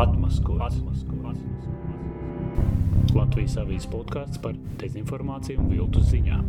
Atmaskots. Latvijas avīzes podkāsts par dezinformāciju un viltus ziņām.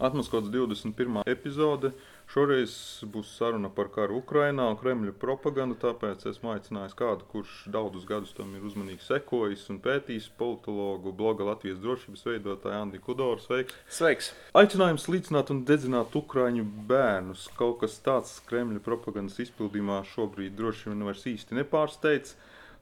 Atmaskots 21. epizode. Šoreiz būs saruna par karu Ukrajinā un Kremļa propagandu. Tāpēc esmu aicinājis kādu, kurš daudzus gadus tam ir uzmanīgi sekojis un pētījis politologu, bloga Latvijas drošības veidotāju Andi Kudoru. Sveiks! Sveiks! Aicinājums līdzināt un dedzināt Ukrāņu bērnus. Kaut kas tāds Kremļa propagandas izpildījumā šobrīd droši vien vairs īsti nepārsteidz.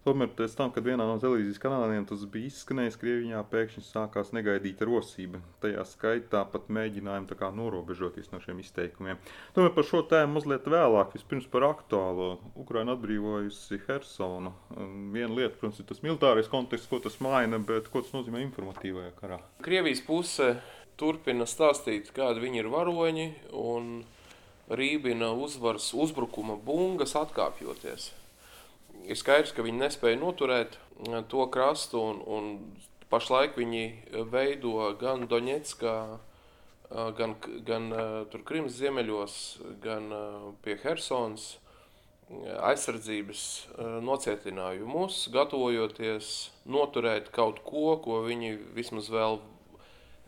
Tomēr pēc tam, kad vienā no televīzijas kanāliem tas bija izskanējis, Krievijā pēkšņi sākās negaidīta rosība. Tajā skaitā pat mēģinājumi kā, norobežoties no šiem izteikumiem. Tomēr par šo tēmu mazliet vēlāk. Vispirms par aktuālo. Ukraina atbrīvojusi Hersonu. Viena lieta, protams, ir tas militārais konteksts, ko tas maina, bet ko tas nozīmē informatīvajā karā. Krievijas puse turpina stāstīt, kādi viņi ir varoņi un rībina uzvaras uzbrukuma bungas atkāpjoties ir skaidrs, ka viņi nespēja noturēt eh, to krastu, un, un pašlaik viņi veido gan Doņetskā, eh, gan, gan eh, Krimas ziemeļos, gan pie Helsonas aizsardzības nocietinājumus, gatavojoties noturēt kaut ko, ko viņi vismaz vēl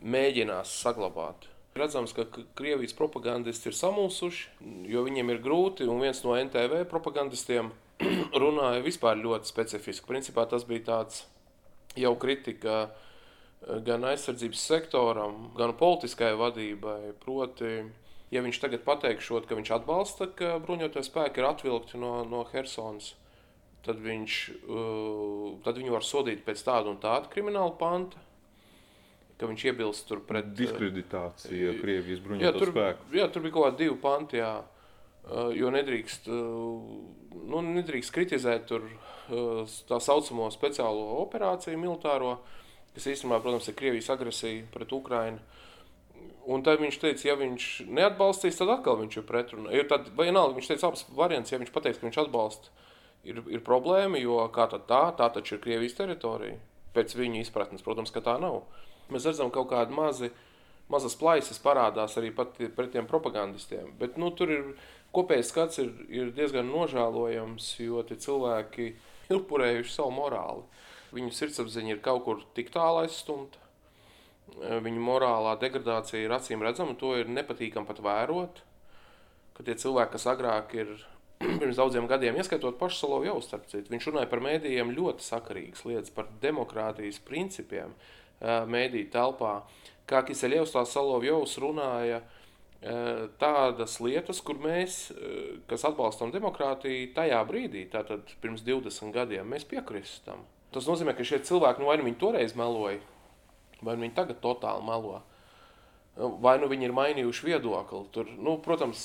mēģinās saglabāt. Redzams, ka Krievijas propagandisti ir samulsuši, jo viņiem ir grūti, un viens no NTV propagandistiem runāja vispār ļoti specifiski. Principā tas bija tāds jau kritika eh, gan aizsardzības sektoram, gan politiskajai vadībai. Proti, ja viņš tagad pateikšot, ka viņš atbalsta, ka bruņotie spēki ir atvilkti no, no Helsonas, tad, viņš, uh, tad viņu var sodīt pēc tāda un tāda krimināla panta. Viņš iebilst pret diskreditāciju uh, Krievijas bruņoto spēku. Jā, tur bija kaut kādi divi panti. Jā. Uh, jo nedrīkst, uh, nu, nedrīkst kritizēt tur, uh, tā saucamo speciālo operāciju, militāro, kas īstenībā, protams, ir Krievijas agresija pret Ukrajinu. Un tad viņš teica, ja viņš neatbalstīs, tad atkal viņš ir pretrunā. Ir tad, vai vienalga, viņš teica abas variants, ja viņš pateiks, ka viņš atbalsta, ir, ir problēma, jo kā tad tā, tā taču ir Krievijas teritorija. Pēc viņa izpratnes, protams, ka tā nav. Mēs redzam kaut kādu mazi, mazas plaisas parādās arī pret tiem propagandistiem. Bet, nu, tur ir kopējais skats ir, ir diezgan nožēlojams, jo tie cilvēki ir upurējuši savu morāli. Viņu sirdsapziņa ir kaut kur tik tālu aizstumta. Viņu morālā degradācija ir acīm redzama, to ir nepatīkami pat vērot. Ka tie cilvēki, kas agrāk ir pirms daudziem gadiem, ieskaitot pašu Salovu jau starp citu, viņš runāja par mēdījiem ļoti sakarīgas lietas, par demokrātijas principiem mēdīju telpā. Kā Kiseļevs tā Salovu jau runāja, uh, tādas lietas, kur mēs, kas atbalstam demokrātiju, tajā brīdī, tātad pirms 20 gadiem, mēs piekristam. Tas nozīmē, ka šie cilvēki, nu vai nu viņi toreiz meloja, vai nu viņi tagad totāli melo, vai nu viņi ir mainījuši viedokli. Tur, nu, protams,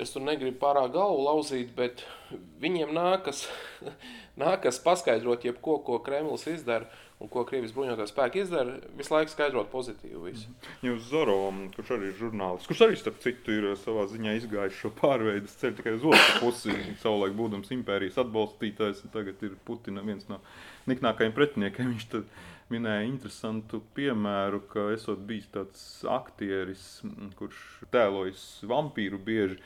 es tur negribu pārāk galvu lauzīt, bet viņiem nākas, nākas paskaidrot jebko, ko Kremlis izdara, un ko Krievijas bruņotie spēki izdara, visu laiku skaidrot pozitīvu. Visu. Mhm. Jūs Zoro, kurš arī ir žurnālists, kurš arī starp citu ir savā ziņā izgājis šo pārveidu ceļu tikai uz otru pusi, savulaik būdams impērijas atbalstītājs, un tagad ir Putina viens no niknākajiem pretiniekiem. Viņš tad minēja interesantu piemēru, ka esot bijis tāds aktieris, kurš tēlojas vampīru bieži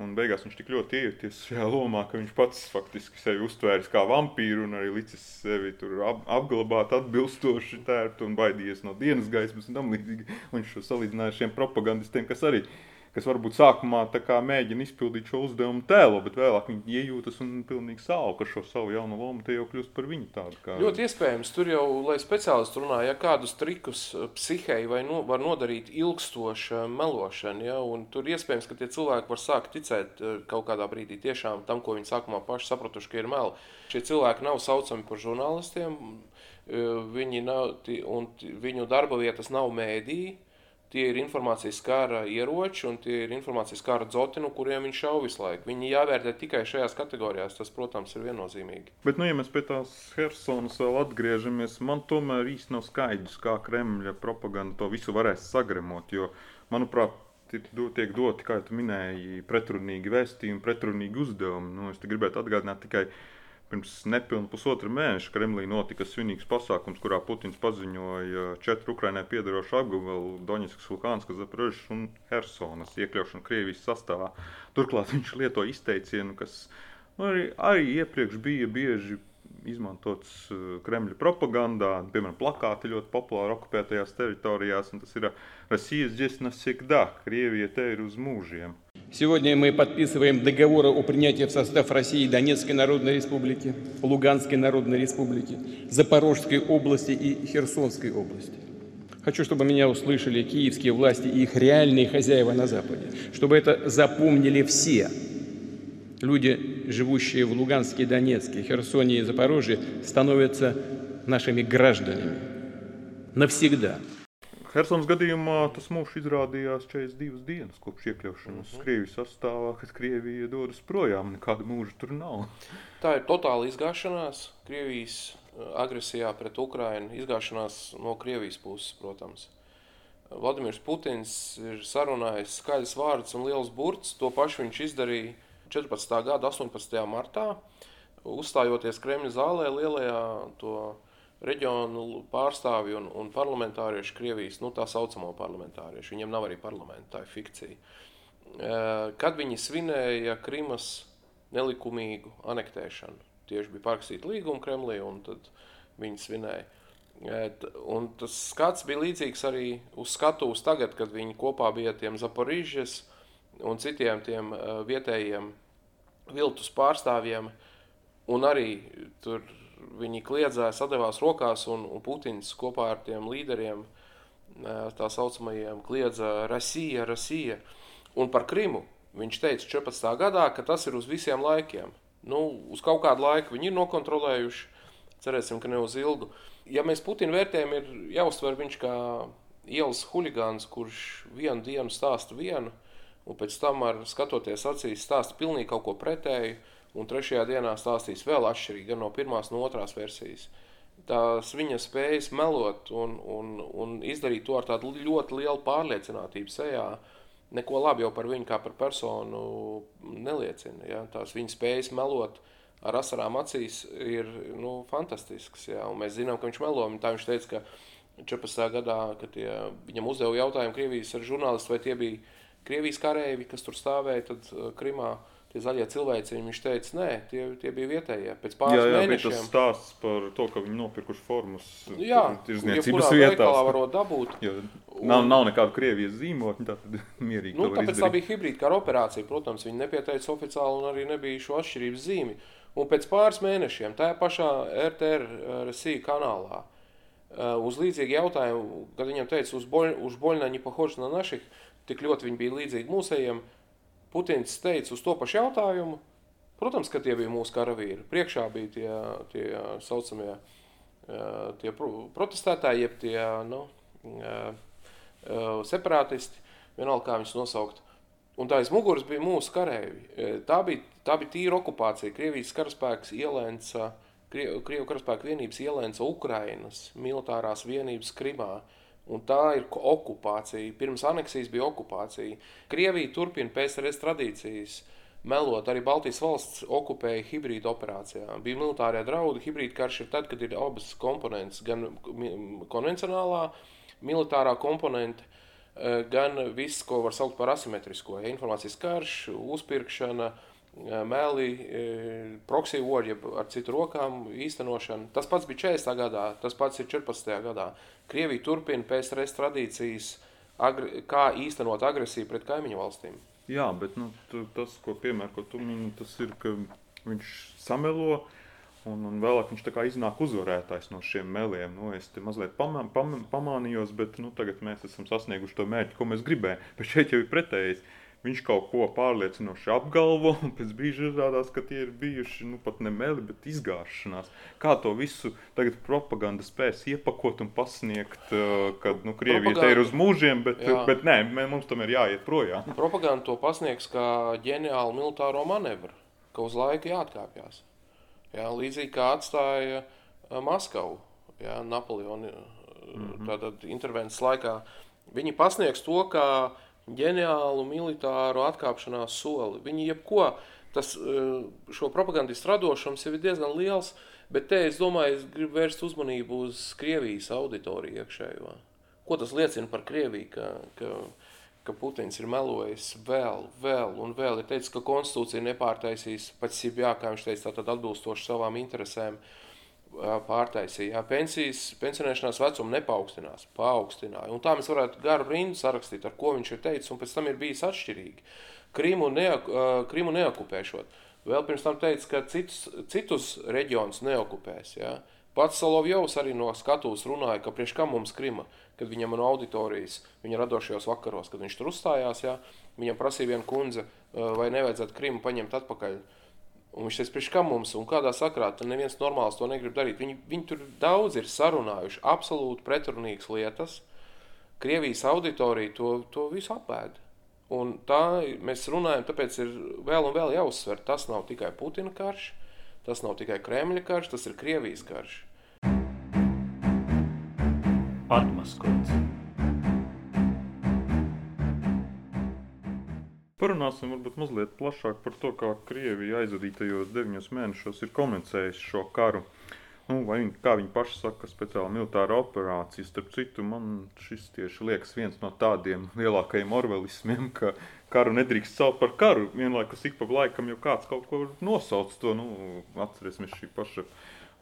Un beigās viņš tik ļoti iejuties šajā lomā, ka viņš pats faktiski sevi uztvēris kā vampīru un arī licis sevi ap, apglabāt atbilstoši tērpt un baidījies no dienas gaismas un tam līdzīgi. Viņš šo salīdzināja ar šiem propagandistiem, kas arī ir kas varbūt sākumā mēģina izpildīt šo uzdevumu tēlo, bet vēlāk viņi iejūtas un pilnīgi sāla šo savu jaunu lomu, tie jau kļūst par viņu tādu. Kā... Ļoti iespējams, tur jau, lai speciālisti runā, ja kādus trikus eh, psihei vai no, var nodarīt ilgstoša melošana, ja, un tur iespējams, ka tie cilvēki var sākt ticēt eh, kaut kādā brīdī tiešām tam, ko viņi sākumā paši sapratuši, ka ir meli. Šie cilvēki nav saucami par žurnālistiem, eh, viņi nav, un viņu darba vietas nav mēdīji, Tie ir informācijas kara ieroči un tie ir informācijas kara dzoti, no kuriem viņš šauj visu laiku. Viņi jāvērtē tikai šajās kategorijās. Tas, protams, ir viennozīmīgi. Bet, nu, ja mēs pie tās Helsinas vēl atgriežamies, man tomēr īsti nav skaidrs, kā Kremļa propaganda to visu varēs sagremot. Jo, manuprāt, tiek doti, kā jau minēji, pretrunīgi vēstījumi, pretrunīgi uzdevumi. Nu, es gribētu atgādināt tikai Pirms nepilnīgi pusotra mēneša Kremlī notika svinīgs pasākums, kurā Putins paziņoja četru Ukraiņai piedarošu apgabalu - Doņetskas, Lukanskas, Zaprožas un Helsonas iekļaušanu Krievijas sastāvā. Turklāt viņš lieto izteicienu, kas nu, arī, arī iepriekš bija bieži izmantots uh, Kremļa propagandā. Piemēram, plakāti ļoti populāri okupētajās teritorijās. Tas ir Россия здесь навсегда, Krievija te ir uz mūžiem. Сегодня мы подписываем договоры о принятии в состав России Донецкой Народной Республики, Луганской Народной Республики, Запорожской области и Херсонской области. Хочу, чтобы меня услышали киевские власти и их реальные хозяева на Западе, чтобы это запомнили все. Люди, живущие в Луганске, Донецке, Херсоне и Запорожье, становятся нашими гражданами навсегда. Helsinas gadījumā tas mūžs izrādījās 42 dienas kopš iekļaušanas uh -huh. Krievijas sastāvā, kad Krievija dodas projām. Nekāda mūža tur nav. Tā ir totāla izgāšanās Krievijas agresijā pret Ukrajinu, izgāšanās no Krievijas puses, protams. Vladimirs Putins ir sarunājis skaļus vārdus un liels burts. To pašu viņš izdarīja 14. gada 18. martā, uzstājoties Kremļa zālē lielajā to reģionu pārstāvji un, un parlamentārieši Krievijas, nu tā saucamo parlamentārieši, viņiem nav arī parlamenta, tā ir fikcija. Kad viņi svinēja Krimas nelikumīgu anektēšanu, tieši bija parakstīta līguma Kremlī, un tad viņi svinēja. Un tas skats bija līdzīgs arī uz skatuves tagad, kad viņi kopā bija tiem Zaporīžas un citiem tiem vietējiem viltus pārstāvjiem, un arī tur viņi kliedzēja, sadavās rokās, un, un Putins kopā ar tiem līderiem, tā saucamajiem, kliedza Rasija, Rasija. Un par Krimu viņš teica 14. gadā, ka tas ir uz visiem laikiem. Nu, uz kaut kādu laiku viņi ir nokontrolējuši, cerēsim, ka ne uz ilgu. Ja mēs Putinu vērtējam, ir jāuztver viņš kā ielas huligāns, kurš vienu dienu stāsta vienu, un pēc tam ar skatoties acīs stāsta pilnīgi kaut ko pretēju, un trešajā dienā stāstīs vēl atšķirīgi, gan no pirmās, no otrās versijas. Tās viņa spējas melot un, un, un izdarīt to ar tādu ļoti lielu pārliecinātību sejā, neko labi jau par viņu kā par personu neliecina. Ja? Tās viņa spējas melot ar asarām acīs ir nu, fantastisks. Ja? Un mēs zinām, ka viņš melo. Tā viņš teica, ka 14. gadā, kad tie, viņam uzdeva jautājumu Krievijas žurnālisti, vai tie bija Krievijas kareivi, kas tur stāvēja tad Krimā, uh, tie zaļie cilvēki, viņš teica, nē, tie, tie bija vietējie. Pēc pāris jā, jā, mēnešiem tas stāsts par to, ka viņi nopirkuši formas jā, tirzniecības vietās. varot dabūt. Jo, nav, nav nekāda Krievijas zīmola, tā tad mierīgi nu, tāpēc izdarīt. tā bija hibrīda kara operācija, protams, viņi nepieteica oficiāli un arī nebija šo atšķirības zīmi. Un pēc pāris mēnešiem tajā pašā RTR RSI kanālā uz līdzīgu jautājumu, kad viņam teica, uz, boļ, uz boļnaņi pahoši na naših, tik ļoti viņi bija līdzīgi mūsējiem, Putins teica uz to pašu jautājumu. Protams, ka tie bija mūsu karavīri. Priekšā bija tie, tie saucamie tie protestētāji, jeb tie nu, separātisti, vienalga kā viņus nosaukt. Un tā aiz muguras bija mūsu kareivi. Tā bija, tā bija tīra okupācija. Krievijas karaspēks ielēca, Krievu karaspēka vienības ielēca Ukrainas militārās vienības Krimā. Uh, Un tā ir okupācija. Pirms aneksijas bija okupācija. Krievija turpina PSRS tradīcijas. Melot arī Baltijas valsts okupēja hibrīda operācijā. Bija militārie draudi. Hibrīda karš ir tad, kad ir abas komponentes, gan konvencionālā, militārā komponente, eh, gan viss, ko var saukt par asimetrisko. Ja, informācijas karš, uzpirkšana, uh, meli, proxy war, jeb ar citu rokām īstenošana. Tas pats bija 40. gadā, tas pats ir 14. gadā. Krievija turpina PSRS tradīcijas, agri, kā īstenot agresiju pret kaimiņu valstīm. Jā, bet nu, tas, ko piemēr, ko tu mini, tas ir, ka viņš samelo, un, un vēlāk viņš tā kā iznāk uzvarētājs no šiem meliem. Nu, es te mazliet pamā, pam, pamānījos, bet nu, tagad mēs esam sasnieguši to mērķi, ko mēs gribējām. Bet šeit jau ir pretējais viņš kaut ko pārliecinoši apgalvo, un pēc brīža izrādās, ka tie ir bijuši nu, pat ne meli, bet izgāšanās. Kā to visu tagad propaganda spēs iepakot un pasniegt, uh, kad nu, Krievija te ir uz mūžiem, bet, jā. bet nē, mums tam ir jāiet projām. Propaganda to pasniegs kā ģeniālu militāro manevru, ka uz laiku jāatkāpjas. Jā, līdzīgi kā atstāja uh, Maskavu, jā, Napoleona mm -hmm. intervences laikā. Viņi pasniegs to, ka ģeniālu militāru atkāpšanās soli. Viņi jebko, tas, uh, šo propagandistu radošums jau ir diezgan liels, bet te es domāju, es gribu vērst uzmanību uz Krievijas auditoriju iekšējo. Ko tas liecina par Krieviju, ka, ka, ka Putins ir melojis vēl, vēl un vēl. Ir teicis, ka konstitūcija nepārtaisīs pats Sibjā, kā viņš teica, tātad atbilstoši savām interesēm pārtaisīja. Pensijas, pensionēšanās vecuma nepaukstinās, paaugstināja. Un tā mēs varētu garu rindu sarakstīt, ar ko viņš ir teicis, un pēc tam ir bijis atšķirīgi. Krimu, neok, Krimu neokupēšot. Vēl pirms tam teica, ka citus, citus reģionus neokupēs. Ja? Pats Solovjovs arī no skatuves runāja, ka priekš kam mums Krima, kad viņam no auditorijas, viņa radošajos vakaros, kad viņš tur uzstājās, jā, viņam prasīja viena kundze, vai nevajadzētu Krimu paņemt atpakaļ. Un viņš teica, priekš kam mums un kādā sakrā, tad neviens normāls to negrib darīt. Viņi, viņi tur daudz ir sarunājuši absolūti pretrunīgas lietas. Krievijas auditorija to, to visu apēda. Un tā mēs runājam, tāpēc ir vēl un vēl jāuzsver, tas nav tikai Putina karš, tas nav tikai Kremļa karš, tas ir Krievijas karš. Atmaskots. Parunāsim varbūt mazliet plašāk par to, kā Krievija aizvadītajos deviņos mēnešos ir komunicējusi šo karu. Nu, vai viņi, kā viņi paši saka, speciāla militāra operācija. Starp citu, man šis tieši liekas viens no tādiem lielākajiem orvelismiem, ka karu nedrīkst saukt par karu. Vienlaikus ik pa laikam jau kāds kaut ko nosauc to. Nu, atcerēsimies šī paša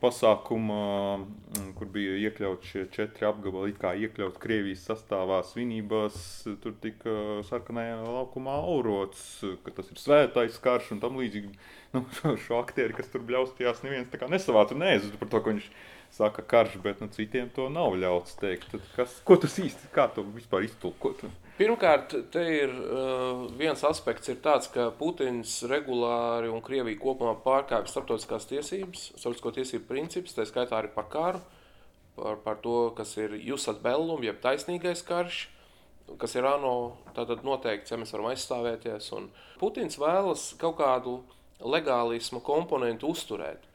pasākumā, mm, kur bija iekļauts šie četri apgabali, kā iekļaut Krievijas sastāvā svinībās, tur tika sarkanajā laukumā aurots, ka tas ir svētais karš un tam līdzīgi. Nu, šo, šo aktieri, kas tur bļaustījās, neviens tā kā nesavāca neezud par to, ko viņš saka karš, bet nu, citiem to nav ļauts teikt. Tad kas, ko tas īsti, kā to vispār iztulkot? Pirmkārt, te ir uh, viens aspekts, ir tāds, ka Putins regulāri un Krievija kopumā pārkāpj starptautiskās tiesības, starptautisko tiesību principus, tā skaitā arī par karu, par, par to, kas ir jusat bellum, jeb taisnīgais karš, kas ir ANO tātad noteikts, ja mēs varam aizstāvēties. Un Putins vēlas kaut kādu legālismu komponentu uzturēt.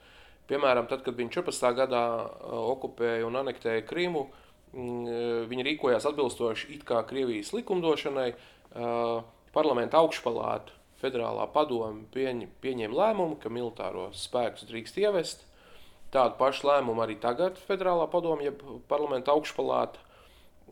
Piemēram, tad, kad viņš 14. gadā uh, okupēja un anektēja Krimu, uh, eh, viņi rīkojās atbilstoši it kā Krievijas likumdošanai. Eh, parlamenta augšpalāta federālā padome pieņ, pieņēma lēmumu, ka militāros spēkus drīkst ievest. Tādu pašu lēmumu arī tagad federālā padome, jeb parlamenta augšpalāta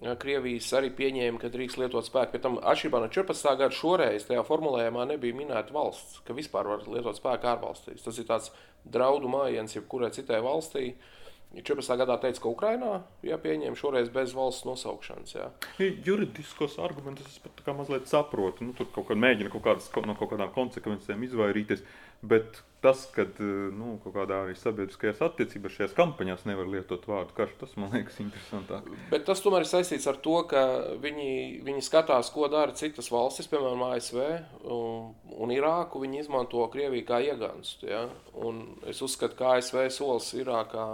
eh, Krievijas arī pieņēma, ka drīkst lietot spēku. Pēc tam, atšķirībā no 14. gada, šoreiz tajā formulējumā nebija minēta valsts, ka vispār var lietot spēku ārvalstīs. Tas ir tāds draudu mājiens jebkurai citai valstī. Uh, 14. gadā teica, ka Ukrainā jāpieņem šoreiz bez valsts nosaukšanas. Jā. Juridiskos argumentus es pat mazliet saprotu. Nu, tur kaut kā mēģina kaut kādas, no kaut kādām konsekvencēm izvairīties. Bet tas, ka nu, kaut kādā arī sabiedriskajās attiecībās šajās kampaņās nevar lietot vārdu karš, tas man liekas interesantāk. Bet tas tomēr ir saistīts ar to, ka viņi, viņi skatās, ko dara citas valstis, piemēram, ASV un, un Irāku. Viņi izmanto Krieviju kā iegānstu. Ja? Un es uzskatu, ka ASV solis Irākā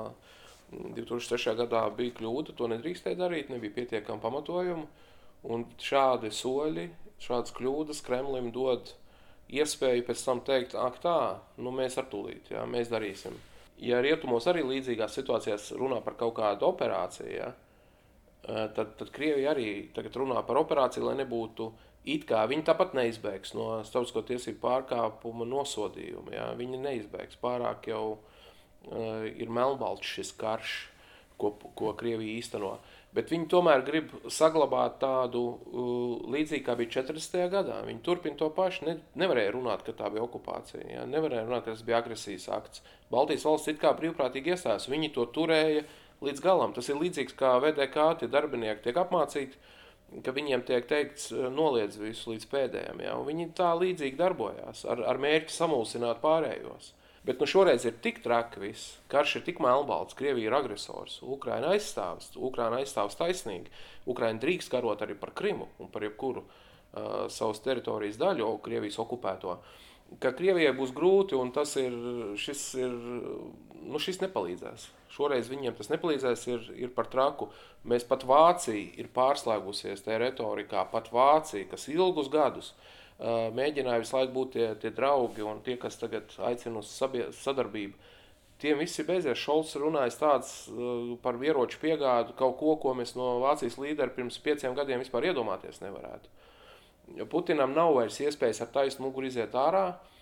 2003. gadā bija kļūda, to nedrīkstēja darīt, nebija pietiekama pamatojuma. Un šādi soļi, šādas kļūdas Kremlim dod iespēju pēc tam teikt, ak, tā, nu mēs ar tūlīt, jā, mēs darīsim. Ja rietumos arī līdzīgās situācijās runā par kaut kādu operāciju, jā, tad, tad Krievija arī tagad runā par operāciju, lai nebūtu it kā viņi tāpat neizbēgs no starptautisko tiesību pārkāpuma nosodījuma. Jā. Viņi neizbēgs pārāk jau ir melnbalts šis karš, ko, ko Krievija īsteno. Bet viņi tomēr grib saglabāt tādu uh, līdzīgu, kā bija 40. gadā. Viņi turpina to pašu. Ne, nevarēja runāt, ka tā bija okupācija. Ja? Nevarēja runāt, ka tas bija agresijas akts. Baltijas valsts it kā brīvprātīgi iestājās. Viņi to turēja līdz galam. Tas ir līdzīgs kā VDK, tie darbinieki tiek apmācīti, ka viņiem tiek teikts, noliedz visu līdz pēdējiem. Ja? Viņi tā līdzīgi darbojās ar, ar mērķi samulsināt pārējos. Bet nu, šoreiz ir tik traki viss. Karš ir tik melnbalts, Krievija ir agresors, Ukraina aizstāvs, Ukraina aizstāvs taisnīgi. Ukraina drīkst karot arī par Krimu un par jebkuru uh, savas teritorijas daļu, Krievijas okupēto. Ka Krievijai būs grūti, un tas ir, šis, ir, nu, šis nepalīdzēs. Šoreiz viņiem tas nepalīdzēs, ir, ir par traku. Mēs pat Vācija ir pārslēgusies tajā retorikā, pat Vācija, kas ilgus gadus uh, mēģināja visu laiku būt tie, tie draugi un tie, kas tagad aicina uz sadarbību. Tiem visi beidzies. Šolts runājis tāds par ieroču piegādu, kaut ko, ko mēs no Vācijas līdera pirms pieciem gadiem vispār iedomāties nevarētu. Putinam nav vairs iespējas ar taisnu muguru iziet ārā. Eh,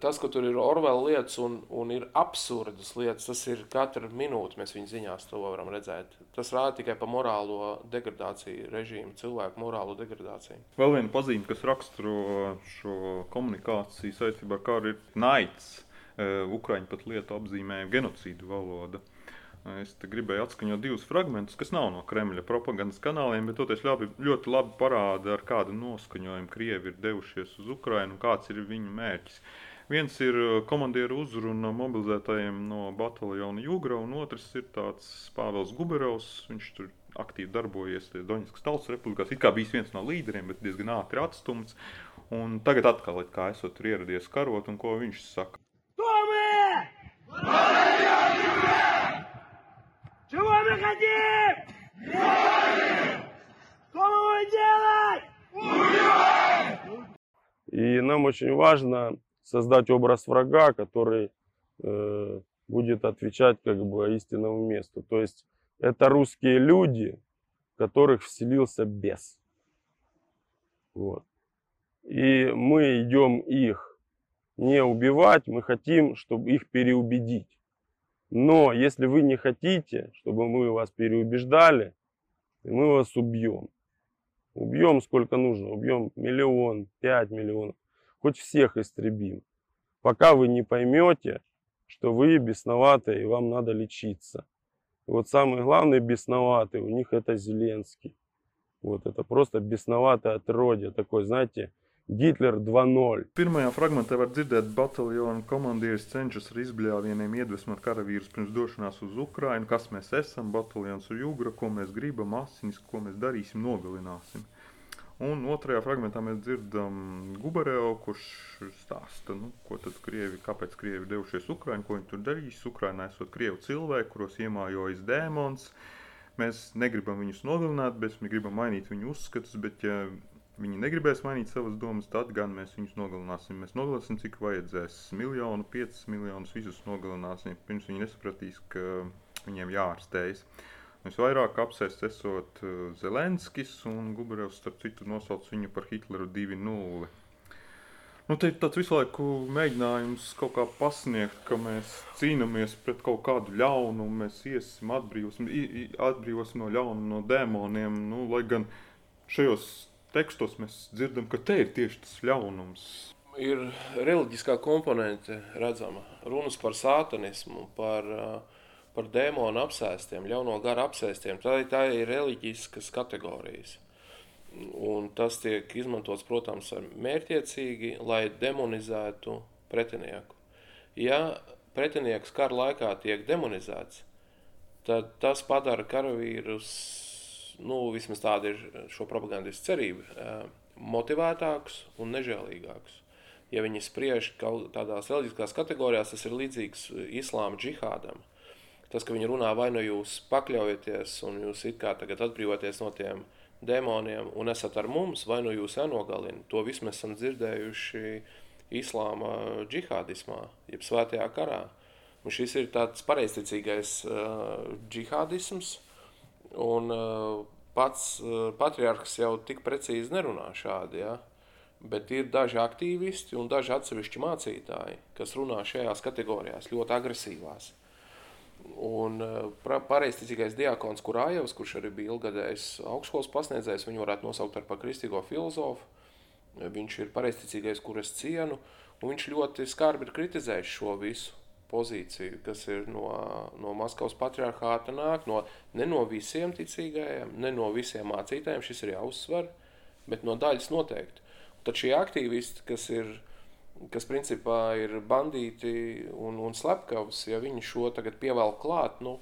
tas, ka tur ir Orvela lietas un, un ir absurdas lietas, tas ir katru minūti mēs viņa ziņās to varam redzēt. Tas rāda tikai par morālo degradāciju, režīmu, cilvēku morālo degradāciju. Vēl viena pazīme, kas raksturo šo komunikāciju saistībā ar karu, ir naids. Eh, Ukraiņi pat lietu apzīmēja genocīdu valodu. Es gribēju atskaņot divus fragmentus, kas nav no Kremļa propagandas kanāliem, bet toties labi, ļoti labi parāda, ar kādu noskaņojumu Krievi ir devušies uz Ukrajinu un kāds ir viņu mērķis. Viens ir uh, komandieru uzruna mobilizētajiem no bataljona Jūgra, un otrs ir tāds Pāvils Guberovs. Viņš tur aktīvi darbojies Doņiskas tautas republikās. It kā bijis viens no līderiem, bet diezgan ātri atstumts. Un tagad atkal kā esot tur ieradies karot, un ko viņš saka. Tomē! Чего мы хотим? Что мы будем делать? И нам очень важно создать образ врага, который э, будет отвечать как бы истинному месту. То есть это русские люди, в которых вселился бес. Вот. И мы идем их не убивать, мы хотим, чтобы их переубедить. Но если вы не хотите, чтобы мы вас переубеждали, мы вас убьем. Убьем сколько нужно, убьем миллион, пять миллионов, хоть всех истребим. Пока вы не поймете, что вы бесноватые и вам надо лечиться. И вот самый главный бесноватый у них это Зеленский. Вот это просто бесноватое отродье, такой, знаете, Gitler 2.0. Pirmajā fragmentā var dzirdēt, ka bataljona komandieris cenšas ar izbļāvieniem iedvesmot karavīrus pirms došanās uz Ukrajinu. Kas mēs esam? Bataljons uz Jūgra, ko mēs gribam, asinis, ko mēs darīsim, nogalināsim. Un otrajā fragmentā mēs dzirdam Gubarevu, kurš stāsta, nu, ko tad krievi, kāpēc krievi devušies Ukraiņu, ko viņi tur darīs. Ukrainā esot krievu cilvēki, kuros iemājojas dēmons. Mēs negribam viņus nogalināt, bet mēs gribam mainīt viņu uzskatus. Bet, ja viņi negribēs mainīt savas domas, tad gan mēs viņus nogalināsim. Mēs nogalināsim, cik vajadzēs. Miljonu, piecus miljonus visus nogalināsim. Pirms viņi nesapratīs, ka viņiem jāārstējas. Visvairāk apsēst esot uh, Zelenskis un Guberevs, starp citu, nosauc viņu par Hitleru 2.0. Nu, te ir tāds visu laiku mēģinājums kaut kā pasniegt, ka mēs cīnāmies pret kaut kādu ļaunumu, mēs iesim, atbrīvosim, atbrīvosim no ļaunuma, no dēmoniem. Nu, lai gan šajos tekstos mēs dzirdam, ka te ir tieši tas ļaunums. Ir reliģiskā komponente redzama. Runas par sātanismu, par, par dēmonu apsēstiem, ļauno garu apsēstiem. Tā, tā ir reliģiskas kategorijas. Un tas tiek izmantots, protams, mērķiecīgi, lai demonizētu pretinieku. Ja pretinieks kara laikā tiek demonizēts, tad tas padara karavīrus nu, vismaz tāda ir šo propagandistu cerība, motivētāks un nežēlīgāks. Ja viņi spriež kaut kādās reliģiskās kategorijās, tas ir līdzīgs islāma džihādam. Tas, ka viņi runā vai nu jūs pakļaujaties un jūs it kā tagad atbrīvoties no tiem demoniem un esat ar mums, vai nu jūs jānogalina. To visu mēs esam dzirdējuši islāma džihādismā, jeb svētajā karā. Un šis ir tāds pareizticīgais uh, džihādisms, Un uh, pats uh, patriarchs jau tik precīzi nerunā šādi. Ja? Bet ir daži aktīvisti un daži atsevišķi mācītāji, kas runā šajās kategorijās, ļoti agresīvās. Un uh, pareizticīgais diakons Kurājevs, kurš arī bija ilgadējs augstskolas pasniedzējs, viņu varētu nosaukt par kristīgo filozofu. Viņš ir pareizticīgais, kur es cienu, un viņš ļoti skarbi ir kritizējis šo visu pozīciju, kas ir no, no Maskavas patriarchāta nāk, no, ne no visiem ticīgajiem, ne no visiem mācītājiem, šis ir jāuzsver, bet no daļas noteikti. Tad šie aktīvisti, kas ir, kas principā ir bandīti un, un slepkavas, ja viņi šo tagad pievēl klāt, nu,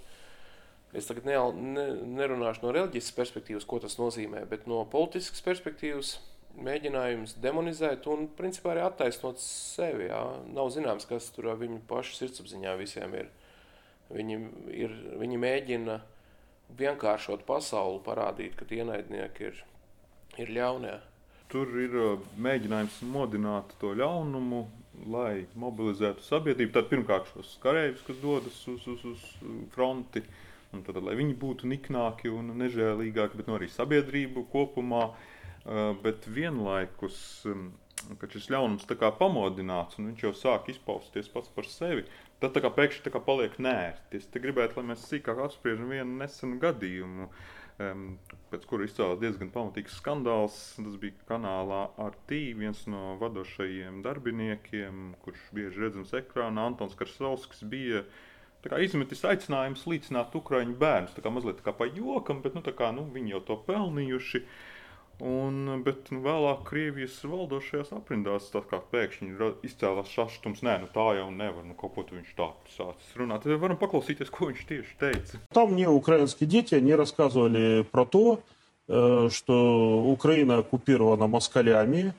es tagad ne, ne, nerunāšu no reliģiskas perspektīvas, ko tas nozīmē, bet no politiskas perspektīvas – mēģinājums demonizēt un principā arī attaisnot sevi. Jā. Nav zināms, kas tur viņu pašu sirdsapziņā visiem ir. Viņi, ir, viņi mēģina vienkāršot pasauli, parādīt, ka ienaidnieki ir, ir ļaunie. Tur ir uh, mēģinājums modināt to ļaunumu, lai mobilizētu sabiedrību. Tad pirmkārt šos karavīrus, kas dodas uz, uz, uz fronti, un tad, lai viņi būtu niknāki un nežēlīgāki, bet no arī sabiedrību kopumā. Uh, bet vienlaikus kad šis ļaunums tā kā pamodināts un viņš jau sāk izpausties pats par sevi, tad tā kā pēkšņi tā kā paliek nērti. Es gribētu, lai mēs sīkāk apspriežam vienu nesenu gadījumu, um, pēc kura izcēlās diezgan pamatīgs skandāls. Tas bija kanālā RT, viens no vadošajiem darbiniekiem, kurš bieži redzams ekrānā, Antons Karsovskis bija tā kā izmetis aicinājums līdzināt ukraiņu bērnus. Tā kā mazliet tā kā pa jokam, bet nu, kā, nu, viņi jau to pelnījuši. Un, bet nu, vēlāk Krievijas valdošajās aprindās tā kā pēkšņi ra- izcēlās sašutums. Nē, nu tā jau nevar, nu kaut ko tu viņš tā sācis runāt. Tad varam paklausīties, ko viņš tieši teica. Там мне украинские дети, они рассказывали про то, э, что Украина оккупирована москалями,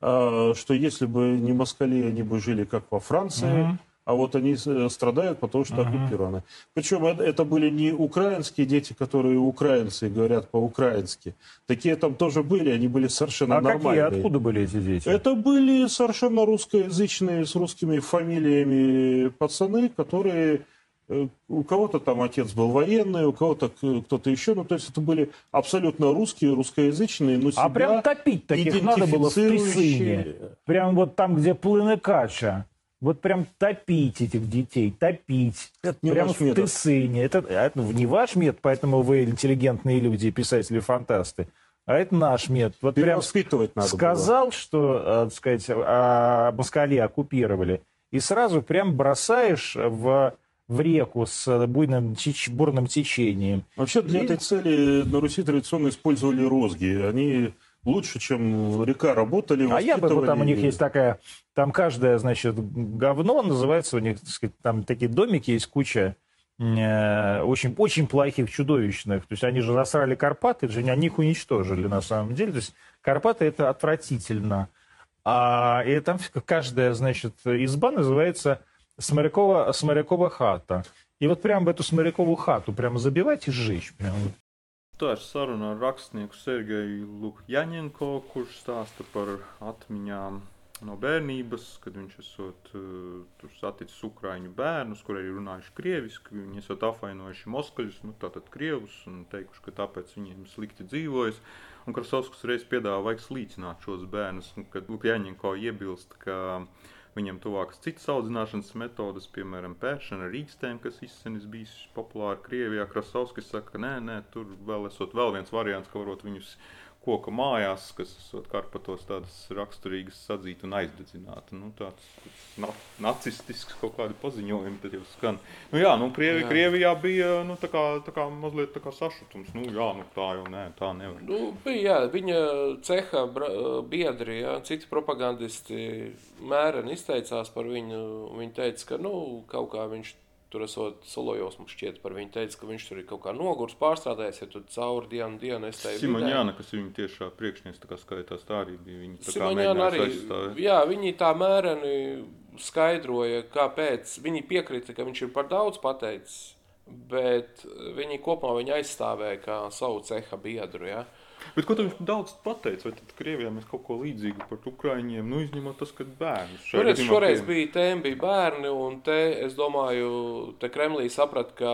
э, что если бы не москали, они бы жили как во Франции, А вот они э, страдают, потому что оккупированы. Причем это, были не украинские дети, которые украинцы говорят по-украински. Такие там тоже были, они были совершенно А какие, нормальные. откуда были эти дети? Это были совершенно русскоязычные, с русскими фамилиями пацаны, которые э, у кого-то там отец был военный, у кого-то кто-то еще. Ну, то есть это были абсолютно русские, русскоязычные, но себя А прям топить таких надо было в. Прям вот там, где плыны кача. Вот прям топить этих детей, топить. Это не Прямо наш в метод. Тысыне. Это, а это не ваш метод, поэтому вы интеллигентные люди, писатели-фантасты. А это наш метод. Вот прям надо было. сказал, что, э, так сказать, а, москали оккупировали, и сразу прям бросаешь в, в реку с буйным, теч- бурным течением. Вообще для И- этой цели на Руси традиционно использовали розги. Они лучше, чем река, работали, А я бы, вот там у них есть такая, там каждое, значит, говно называется у них, так сказать, там такие домики есть куча э, очень, очень плохих, чудовищных. То есть они же засрали Карпаты, же они их уничтожили на самом деле. То есть Карпаты это отвратительно. А и там каждая, значит, изба называется Сморякова, Сморякова хата. И вот прям в эту Сморякову хату прямо забивать и сжечь. Прям. Tā ir saruna ar rakstnieku Sergeju Lukjaņenko, kurš stāsta par atmiņām no bērnības, kad viņš esot, uh, saticis ukrāņu bērnus, kuriem ir runājuši krieviski. Viņi esat apvainojuši moskaļus, nu, tātad krievus, un teikuši, ka tāpēc viņiem slikti dzīvojas. Un Krasovskis reiz piedāvā, vajag slīcināt šos bērnus, un kad Lukjaņenko iebilst, ka viņa Viņam tuvākas citas audzināšanas metodes, piemēram, pēršana ar rīkstēm, kas izsenis bijis populāra Krievijā. Krasovskis saka, ka nē, nē, tur vēl esot vēl viens variants, ka varot viņus koka mājās, kas esot Karpatos tādas raksturīgas sadzīt un aizdedzināt. Nu, tāds na nacistisks kaut kādi paziņojumi tad jau skan. Nu jā, nu Krievi, Jā. Krievijā bija, nu tā kā, tā kā mazliet tā kā sašutums. Nu jā, nu tā jau nē, tā nevar. Nu, bija, jā, viņa ceha biedri, jā, citi propagandisti mēreni izteicās par viņu. Viņi teica, ka nu, kaut kā viņš tur esot Solojos, mums šķiet par viņu teica, ka viņš tur ir kaut kā nogurs pārstrādājies, ja tur cauri dienu dienu es teiktu. Simoņāna, kas viņa tiešā priekšnieks, tā kā skaitās, tā arī bija viņa. tā mēģinājusi arī. aizstāvēt. Jā, viņi tā mēreni skaidroja, kāpēc. Viņi piekrita, ka viņš ir par daudz pateicis, bet viņi kopumā viņu aizstāvēja kā savu ceha biedru. Ja? Bet ko viņš daudz pateica? Vai tad Krievijā mēs kaut ko līdzīgu par Ukraiņiem, nu izņemot tas, ka šajā Šoreiz, gadījumā šoreiz bija tēma, bija bērni, un te, es domāju, te Kremlī saprata, ka,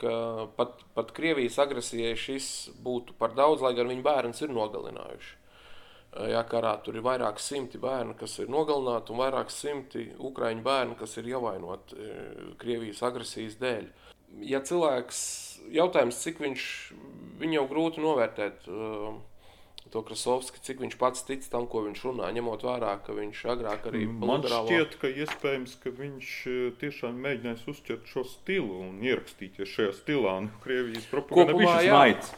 ka pat, pat Krievijas agresijai šis būtu par daudz, lai gan viņa bērns ir nogalinājuši. Jā, karā tur ir vairāk simti bērnu, kas ir nogalināti, un vairāk simti ukraiņu bērnu, kas ir ievainoti eh, Krievijas agresijas dēļ. Ja cilvēks, jautājums, cik viņš, viņu jau grūti novērtēt, eh, to Krasovski, cik viņš pats tic tam, ko viņš runā, ņemot vērā, ka viņš agrāk arī Man liberālo- šķiet, ka iespējams, ka viņš eh, tiešām mēģinājis uzķert šo stilu un ierakstīties šajā stilā. Un Krievijas propaganda Kopumā, jā. naids.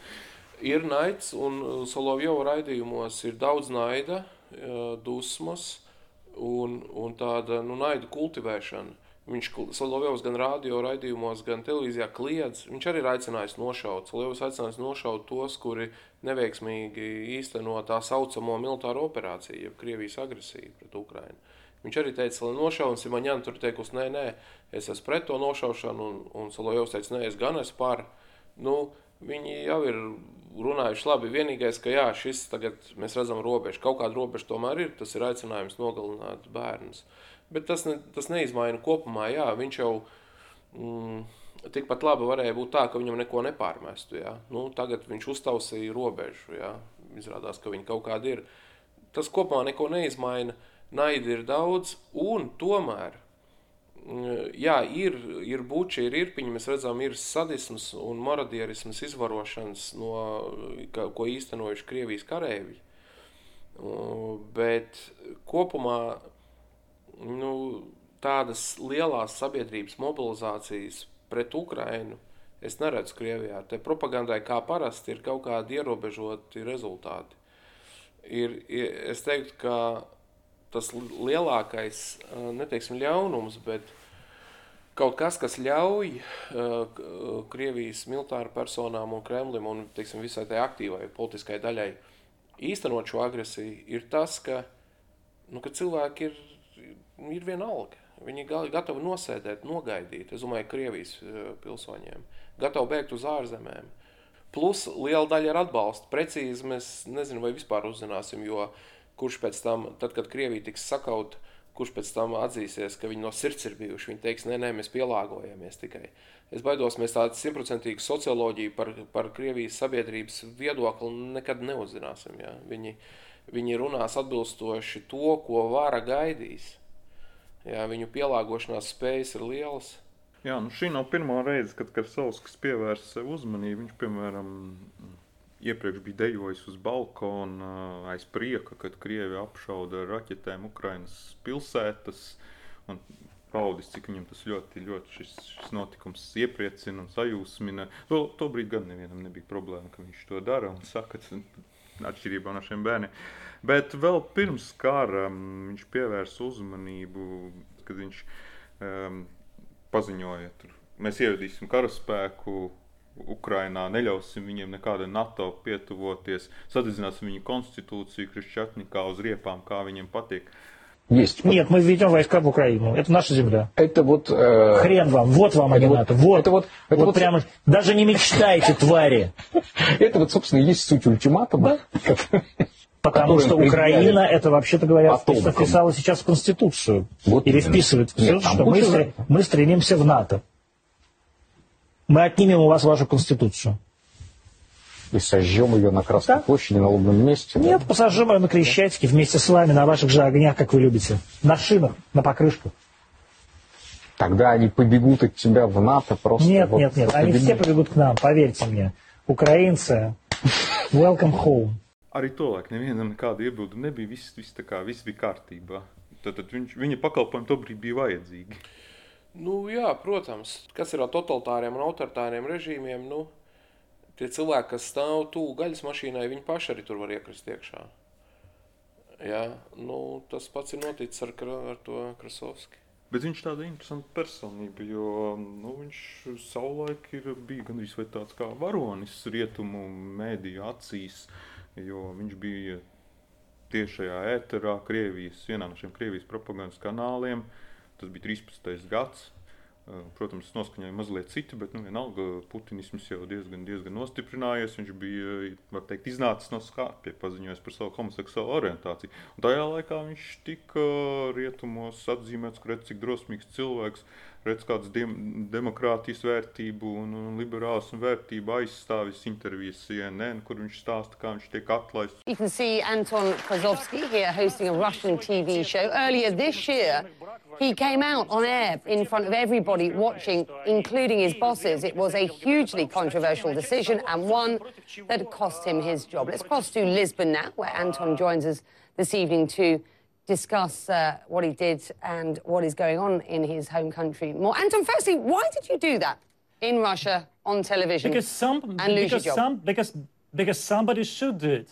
Ir naids, un uh, Solovjova raidījumos ir daudz naida, uh, dusmas un, un tāda nu, naida kultivēšana. Viņš Solovjovs gan radio raidījumos, gan televīzijā kliedz. Viņš arī ir aicinājis nošaut. Solovjovs aicinājis nošaut tos, kuri neveiksmīgi īsteno tā saucamo militāro operāciju, jeb Krievijas agresiju pret Ukrainu. Viņš arī teica, lai nošauj, un Simoņāna tur teikusi, nē, nē, es esmu pret to nošaušanu, un, un Solovjovs teica, nē, es gan esmu par. Nu, viņi jau ir runājuši labi. Vienīgais, ka jā, šis tagad mēs redzam robežu. Kaut kāda robeža tomēr ir. Tas ir aicinājums nogalināt bērnus. Bet tas, ne, tas neizmaina kopumā. Jā, viņš jau mm, tikpat labi varēja būt tā, ka viņam neko nepārmestu. Jā. Nu, tagad viņš uztausīja robežu. Jā. Izrādās, ka viņi kaut kādi ir. tas kopumā neko neizmaina. Naida ir daudz, un tomēr mm, jā, ir, ir buči, ir irpiņi, mēs redzam, ir sadisms un marodierisms izvarošanas, no, ka, ko īstenojuši Krievijas karēvi. Bet kopumā nu, tādas lielas sabiedrības mobilizācijas pret Ukrainu es neredzu Krievijā. Te propagandai kā parasti ir kaut kādi ierobežoti rezultāti. Ir, es teiktu, ka tas lielākais, neteiksim ļaunums, bet kaut kas, kas ļauj Krievijas militāru personām un Kremlim un teiksim, visai tai aktīvai politiskai daļai īstenot šo agresiju, ir tas, ka, nu, ka cilvēki ir, ir vienalga. Viņi ir gatavi nosēdēt, nogaidīt. Es domāju, Krievijas pilsoņiem, gatavi bēgt uz ārzemēm. Plus liela daļa ir atbalsta. Precīzi mēs nezinām, vai vispār uzzināsim, jo kurš pēc tam, tad, kad Krievija tiks sakauta, kurš pēc tam atzīsies, ka viņi no sirds ir bijuši. Viņi teiks, nē, nē, mēs pielāgojamies tikai. Es baidos, mēs tādu simtprocentīgu socioloģiju par, par Krievijas sabiedrības viedokli nekad neuzzināsim. Ja? Viņi, viņi runās atbilstoši to, ko vara gaidīs. Ja? Viņu pielāgošanās spējas ir lielas. Jā, nu šī nav pirmā reize, kad Karsovskis pievērsa sev uzmanību. Viņš, piemēram, iepriekš bija dejojis uz balkona aiz prieka, kad Krievi apšauda ar raķetēm Ukrainas pilsētas. Un paudis, cik viņam tas ļoti, ļoti šis, šis notikums iepriecina un sajūsmina. To, to brīdi gan nevienam nebija problēma, ka viņš to dara un saka, atšķirībā no šiem bērniem. Bet vēl pirms kara um, viņš pievērsa uzmanību, kad viņš um, paziņoja, tur, mēs ievedīsim karaspēku Ukrainā, neļausim viņiem nekāda NATO pietuvoties, sadedzināsim viņu konstitūciju, Krišķatnikā uz riepām, kā viņiem patīk. Есть. Нет, мы введем войска в Украину. Это наша земля. Это вот... Э... Хрен вам. Вот вам, а не НАТО. Вот. Это вот, это вот, вот прямо... Даже не мечтайте, твари. Это вот, собственно, и есть суть ультиматума. Потому что Украина, это, вообще-то говоря, вписала сейчас в Конституцию. Вот Или вписывает в Конституцию, что мы, мы стремимся в НАТО. Мы отнимем у вас вашу Конституцию. И сожжем ее на Красной да? площади, на лобном месте? Нет, да? посожжем ее на Крещатике вместе с вами, на ваших же огнях, как вы любите. На шинах, на покрышках. Тогда они побегут от тебя в НАТО просто. Нет, вот нет, нет, они побегут. все побегут к нам, поверьте мне. Украинцы, welcome home. Arī tolaik nevienam nekāda iebildu nebija. Viss, viss, kā, viss bija kārtībā. Tad, tad viņš, viņa pakalpojumi tobrīd bija vajadzīgi. Nu, jā, protams, kas ir ar totalitāriem un autoritāriem režīmiem, nu, tie cilvēki, kas stāv tuvu gaļas mašīnai, viņi paši arī tur var iekrist iekšā. Jā, nu, tas pats ir noticis ar, ar to Krasovski. Bet viņš ir tāds interesants personība, jo nu, viņš savulaik ir, bija gandrīz tāds kā varonis rietumu mēdīju acīs, jo viņš bija tiešajā ēterā Krievijas, vienā no šiem Krievijas propagandas kanāliem. Tas bija 13. gadsimts. Protams, noskaņoja mazliet citi, bet nu, vienalga putinisms jau diezgan, diezgan nostiprinājies. Viņš bija, var teikt, iznācis no skāpja, paziņojis par savu homoseksuālu orientāciju. Un tajā laikā viņš tika rietumos atzīmēts, ka redz, cik drosmīgs cilvēks, demokrātijas un, un liberālas aizstāvis intervijas CNN, kur viņš stāsta, kā viņš tiek atlaists. You can see Anton Krasovsky here hosting a Russian TV show earlier this year. He came out on air in front of everybody watching, including his bosses. It was a hugely controversial decision and one that cost him his job. Let's cross to Lisbon now, where Anton joins us this evening to discuss uh, what he did and what is going on in his home country more. Anton, firstly, why did you do that in Russia on television because some, and because? Some, because, because somebody should do it.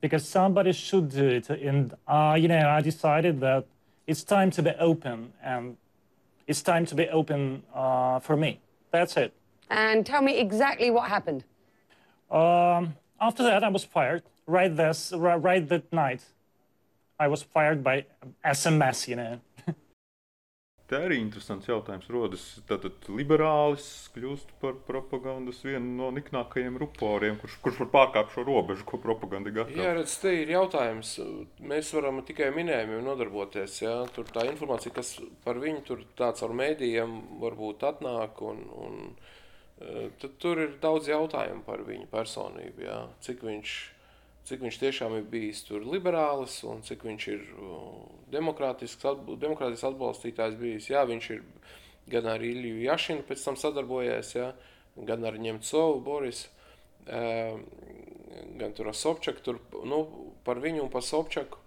Because somebody should do it. And, uh, you know, I decided that it's time to be open and it's time to be open uh, for me. That's it. And tell me exactly what happened. Um, after that, I was fired. Right this, right that night, I was fired by SMS. You know. Te arī interesants jautājums rodas. Tātad liberālis kļūst par propagandas vienu no niknākajiem ruporiem, kurš, kurš var pārkāpt šo robežu, ko propaganda gatavo. Jā, redz, te ir jautājums. Mēs varam tikai minējumiem nodarboties. Jā. Tur tā informācija, kas par viņu tur tāds ar mēdījiem varbūt atnāk, un, un e, tad tur ir daudz jautājumu par viņu personību. Jā. Cik viņš cik viņš tiešām ir bijis tur liberālis un cik viņš ir demokrātisks, atb demokrātisks atbalstītājs bijis. Jā, viņš ir gan ar Ilju Jašinu pēc tam sadarbojies, jā, gan ar Ņemcovu Boris, uh, gan tur ar Sobčaku, tur, nu, par viņu un par Sobčaku.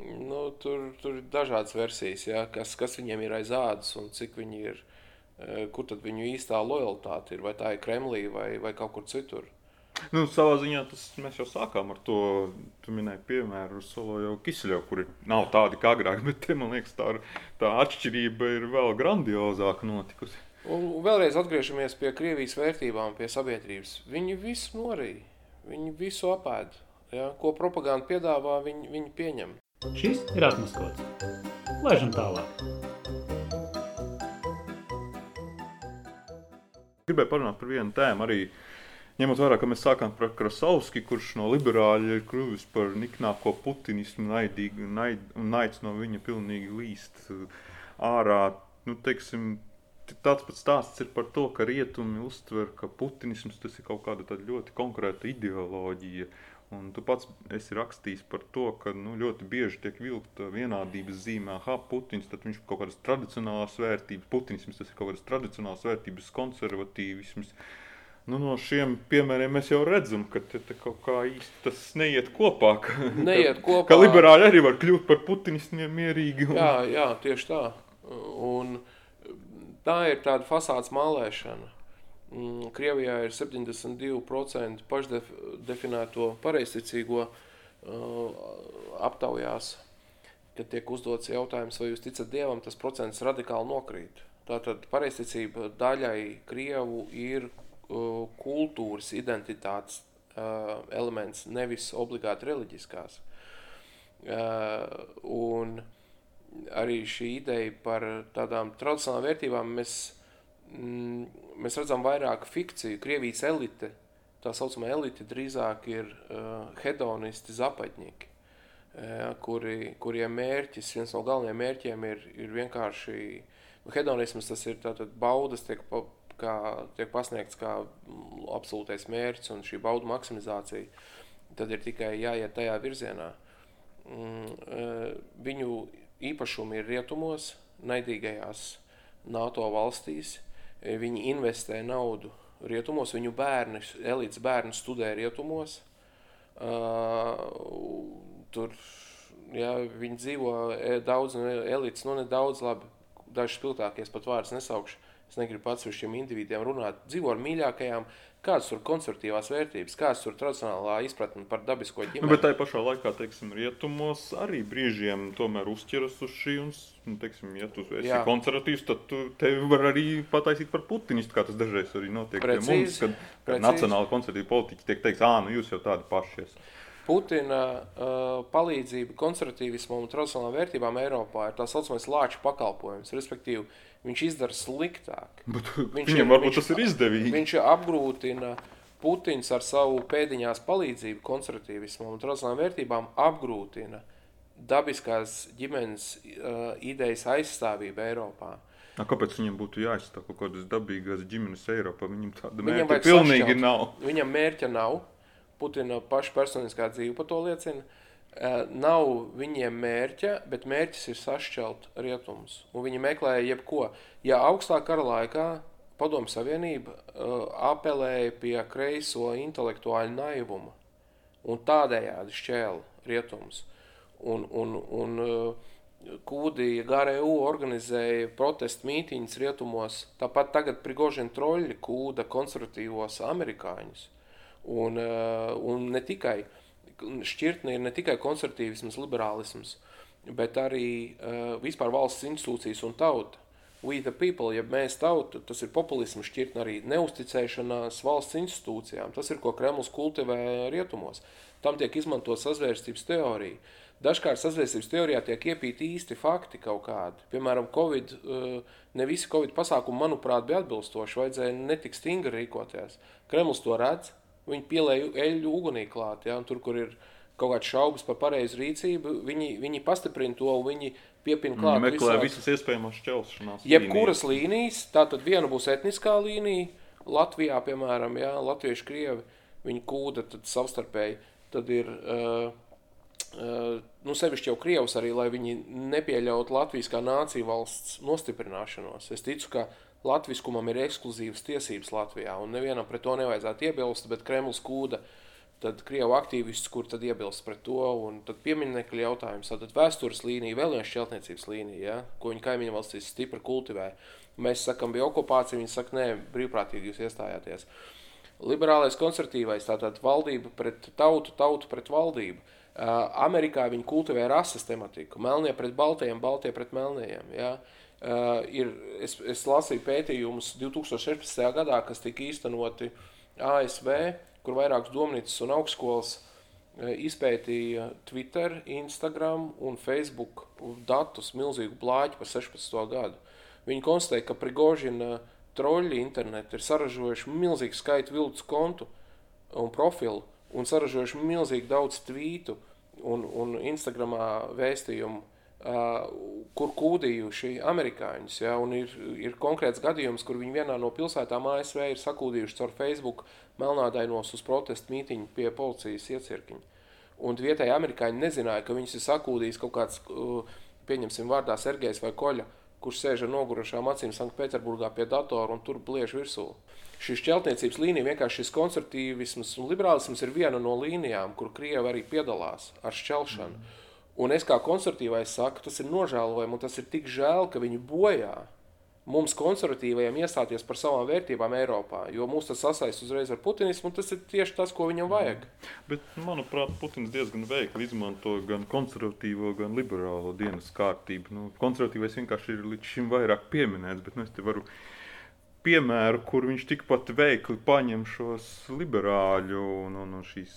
Nu, tur, tur ir dažādas versijas, jā, kas, kas viņiem ir aiz ādas un cik viņi ir, uh, kur tad viņu īstā lojalitāte ir, vai tā ir Kremlī vai, vai kaut kur citur. Nu, savā ziņā tas, mēs jau sākām ar to, tu minēji piemēru Solo jau Kisļevu, kuri nav tādi kā agrāk, bet te, man liekas, tā, tā atšķirība ir vēl grandiozāka notikusi. Un vēlreiz atgriežamies pie Krievijas vērtībām, pie sabiedrības. Viņi visu norīja, viņi visu apēd. Ja? Ko propaganda piedāvā, viņi, viņi pieņem. Šis ir atmaskots. Laižam tālāk. Gribēju parunāt par vienu tēmu arī. Ņemot vērā, ka mēs sākām par Krasovski, kurš no liberāļa ir kļuvis par niknāko putinismu, naidīgu, naid, un naids no viņa pilnīgi līst uh, ārā. Nu, teiksim, tāds pats stāsts ir par to, ka rietumi uztver, ka putinisms tas ir kaut kāda ļoti konkrēta ideoloģija. Un tu pats esi rakstījis par to, ka nu, ļoti bieži tiek vilkta vienādības zīmē, ha, Putins, tad viņš kaut kādas tradicionālās vērtības, Putinisms tas ir kaut kādas tradicionālās vērtības, konservatīvisms. Nu, no šiem piemēriem mēs jau redzam, ka te, te kaut kā īsti tas neiet kopā. Ka, Neiet ka, kopā. Ka liberāļi arī var kļūt par putinistiem mierīgi. Un... Jā, jā, tieši tā. Un tā ir tāda fasādes mālēšana. Mm, Krievijā ir 72% pašdefinēto pareizticīgo uh, aptaujās, kad tiek uzdots jautājums, vai jūs ticat Dievam, tas procents radikāli nokrīt. Tātad pareizticība daļai Krievu ir kultūras identitātes uh, elements, nevis obligāti reliģiskās. Uh, un arī šī ideja par tādām tradicionālām vērtībām mēs mm, mēs redzam vairāk fikciju. Krievijas elite, tā saucamā elite, drīzāk ir uh, hedonisti, zapadņiki, uh, kuri, kuriem mērķis, viens no galvenajiem mērķiem ir, ir vienkārši nu, hedonisms, tas ir tātad baudas, tiek, pa, kā, tiek pasniegts kā absolūtais mērķis un šī baudu maksimizācija, tad ir tikai jāiet tajā virzienā. Mm, uh, viņu īpašumi ir rietumos, naidīgajās NATO valstīs, Viņi investē naudu rietumos, viņu bērni, elites bērni studē rietumos. Uh, tur jā, viņi dzīvo daudz no elites, nu nedaudz labi, daži spilgtākies pat vārds nesaukšu. Es negribu šiem individiem runāt. Dzīvo ar mīļākajām, kādas tur konservatīvās vērtības, kādas tur tradicionālā izpratne par dabisko ģimeni. Nu, bet tajā pašā laikā, teiksim, rietumos arī brīžiem tomēr uzķeras uz šī un, nu, teiksim, ja tu esi Jā. konservatīvs, tad tu tevi var arī pataisīt par putinistu, kā tas dažreiz arī notiek Precīzi, mums, kad, kad nacionāli konservatīvi politiķi tiek teiks, ā, nu jūs jau tādi paši esat. Putina uh, palīdzība konservatīvismam un tradicionālām vērtībām Eiropā ir tā saucamais lāču pakalpojums, respektīvi, viņš izdara sliktāk. Bet viņš, viņam varbūt viņš, tas ir izdevīgi. Viņš apgrūtina Putins ar savu pēdiņās palīdzību konservatīvismam un tradicionālām vērtībām apgrūtina dabiskās ģimenes uh, idejas aizstāvību Eiropā. A, kāpēc viņam būtu jāizstāv kaut kādas dabīgās ģimenes Eiropā? Viņam tāda mērķa pilnīgi sašķelt. nav. Viņam mērķa nav. Putina paša personiskā dzīve par to liecina. Uh, nav viņiem mērķa, bet mērķis ir sašķelt rietumus. Un viņi meklē jebko. Ja augstā kara laikā Padomu Savienība uh, apelēja pie kreiso intelektuāļu naivuma un tādējādi šķēla rietumus. Un, un, un uh, Kūdija GRU organizēja protestu mītīņus rietumos. Tāpat tagad Prigožina troļļi kūda konservatīvos amerikāņus. Un, uh, un ne tikai šķirtne ir ne tikai konservatīvisms, liberālisms, bet arī uh, vispār valsts institūcijas un tauta. We the people, ja mēs tauta, tas ir populisms, šķirtne arī neusticēšanās valsts institūcijām. Tas ir, ko Kremls kultivē rietumos. Tam tiek izmantot sazvērstības teorija. Dažkārt sazvērstības teorijā tiek iepīti īsti fakti kaut kādi. Piemēram, Covid, uh, ne visi Covid pasākumi, manuprāt, bija atbilstoši, vajadzēja netik stingri rīkoties. Kremls to redz, viņi pielēja eļļu ugunī klāt, ja, un tur, kur ir kaut kāds šaubas par pareizu rīcību, viņi, viņi pastiprina to, viņi piepina klāt. Viņi meklē visādas- visas iespējamās šķelšanās. Jebkuras līnijas, tātad viena būs etniskā līnija, Latvijā, piemēram, jā, latviešu krievi, viņi kūda tad savstarpēji. tad ir uh, uh, nu, sevišķi jau Krievs arī, lai viņi nepieļautu Latvijas kā nācija valsts nostiprināšanos. Es ticu, ka latviskumam ir ekskluzīvas tiesības Latvijā, un nevienam pret to nevajadzētu iebilst, bet Kremlis kūda tad Krievu aktīvists, kur tad iebilst pret to, un tad pieminekļa jautājums, tad vēstures līnija, vēl viena šķeltniecības līnija, ja, ko viņa kaimiņu valstīs stipri kultivē. Mēs sakam, bija okupācija, viņi saka, nē, brīvprātīgi jūs iestājāties. Liberālais konservatīvais, tātad valdība pret tautu, tautu pret valdību. Amerikā viņi kultivē rases tematiku, melnie pret baltajiem, baltie pret melniem. Ja? Uh, ir, es, es lasīju pētījumus 2016. gadā, kas tika īstenoti ASV, kur vairākas domnīcas un augstskolas uh, izpētīja Twitter, Instagram un Facebook datus, milzīgu blāķi par 16. gadu. Viņi konstatēja, ka Prigožina troļļi interneti ir saražojuši milzīgu skaitu viltus kontu un profilu un saražojuši milzīgi daudz tvītu un, un Instagramā vēstījumu, uh, kur kūdījuši amerikāņus. Ja, ir, ir konkrēts gadījums, kur viņi vienā no pilsētām ASV ir sakūdījuši caur Facebook melnādainos uz protestu mītiņu pie policijas iecirkņa. Un vietēji amerikāņi nezināja, ka viņus ir sakūdījis kaut kāds, pieņemsim vārdā, Sergejs vai Koļa, kurš sēž ar nogurušām acīm Sanktpēterburgā pie datora un tur bliež virsū. Šī šķeltniecības līnija, vienkārši šis konservatīvisms un liberālisms ir viena no līnijām, kur Krieva arī piedalās ar šķelšanu. Mm. Un es kā konservatīvais saku, tas ir nožēlojami un tas ir tik žēl, ka viņi bojā mums, konservatīvajiem, iestāties par savām vērtībām Eiropā. Jo mūs tas sasaista uzreiz ar putinismu, un tas ir tieši tas, ko viņam vajag. Bet, manuprāt, Putins diezgan veikli izmanto gan konservatīvo, gan liberālo dienas kārtību. Nu, konservatīvais vienkārši ir līdz šim vairāk pieminēts, bet nu, es te varu piemēru, kur viņš tikpat veikli paņem šos liberāļu un, un, un šīs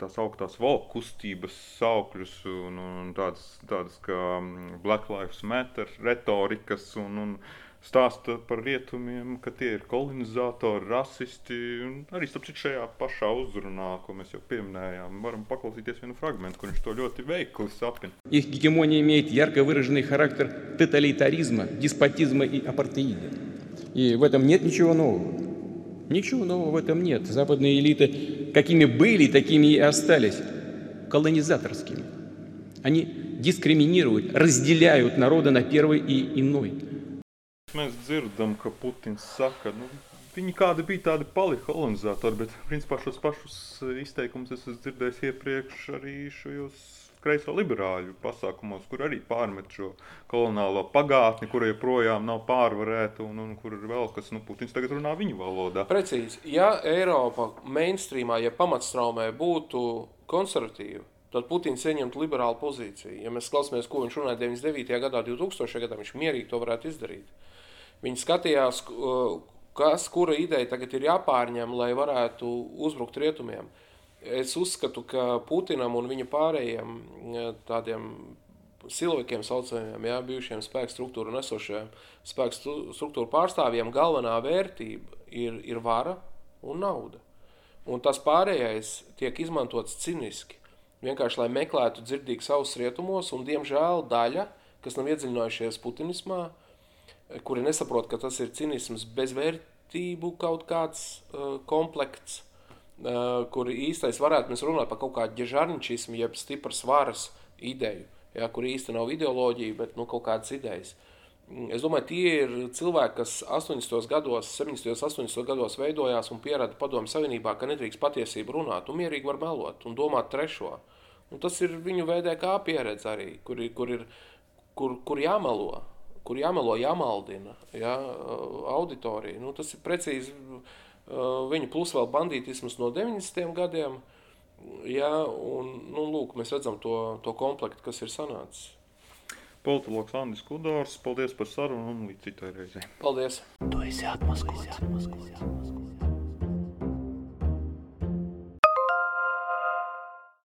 tās augstās valku kustības saukļus un, un tādas, tādas kā mm, Black Lives Matter retorikas un, un stāsta par rietumiem, ka tie ir kolonizatori, rasisti. Arī citu, šajā pašā uzrunā, ko mēs jau pieminējām, varam paklausīties vienu fragment, kur viņš to ļoti veikli sapņo. Их гегемония имеет ярко выраженный характер тоталитаризма, деспотизма и апартеида. И в этом нет ничего нового. Ничего нового в этом нет. Западные элиты, какими были, такими и остались, колонизаторскими. Они дискриминируют, разделяют народы на первый и иной. Mēs dzirdam, ka Putins saka, nu, viņi kādi bija tādi palika kolonizatori, bet principā šos pašus izteikumus es esmu dzirdējis iepriekš arī šajos kreiso liberāļu pasākumos, kur arī pārmet šo kolonālo pagātni, kura joprojām nav pārvarēta un, un kur ir vēl kas, nu, Putins tagad runā viņu valodā. Precīzi, ja Eiropa mainstreamā, ja pamatstraumē būtu konservatīva, tad Putins ieņemtu liberālu pozīciju. Ja mēs klausāmies, ko viņš runāja 99. gadā, 2000. gadā, viņš mierīgi to varētu izdarīt. Viņi skatījās, kas, kura ideja tagad ir jāpārņem, lai varētu uzbrukt rietumiem. Es uzskatu, ka Putinam un viņa pārējiem tādiem cilvēkiem, saucamiem, jā, bijušiem spēku struktūru nesošajiem spēku struktūru pārstāvjiem, galvenā vērtība ir, ir vara un nauda. Un tas pārējais tiek izmantots ciniski. Vienkārši lai meklētu dzirdīgi savus rietumos, un diemžēl daļa, kas nav iedziļinājušies putinismā, kuri nesaprot, ka tas ir cinisms bezvērtību kaut kāds uh, komplekts, Eh, kur īstais varētu mēs runāt par kaut kādu ģežarničismu, jeb stipras varas ideju, ja, kur īsti nav ideoloģija, bet nu, kaut kādas idejas. Mm, es domāju, tie ir cilvēki, kas 80. gados, 70. un 80. gados veidojās un pierada padomu savienībā, ka nedrīkst patiesību runāt un mierīgi var melot un domāt trešo. Un tas ir viņu veidē kā pieredze arī, kur, kur ir kur, kur jāmelo, kur jāmelo, jāmaldina ja, auditorija. Nu, tas ir precīzi Viņa plus vēl bandītisms no 90. gadiem. Jā, un, nu, lūk, mēs redzam to, to komplektu, kas ir sanācis. Politologs Andris Kudors, paldies par sarunu un līdz citai reizei. Paldies! Tu esi atmaskots.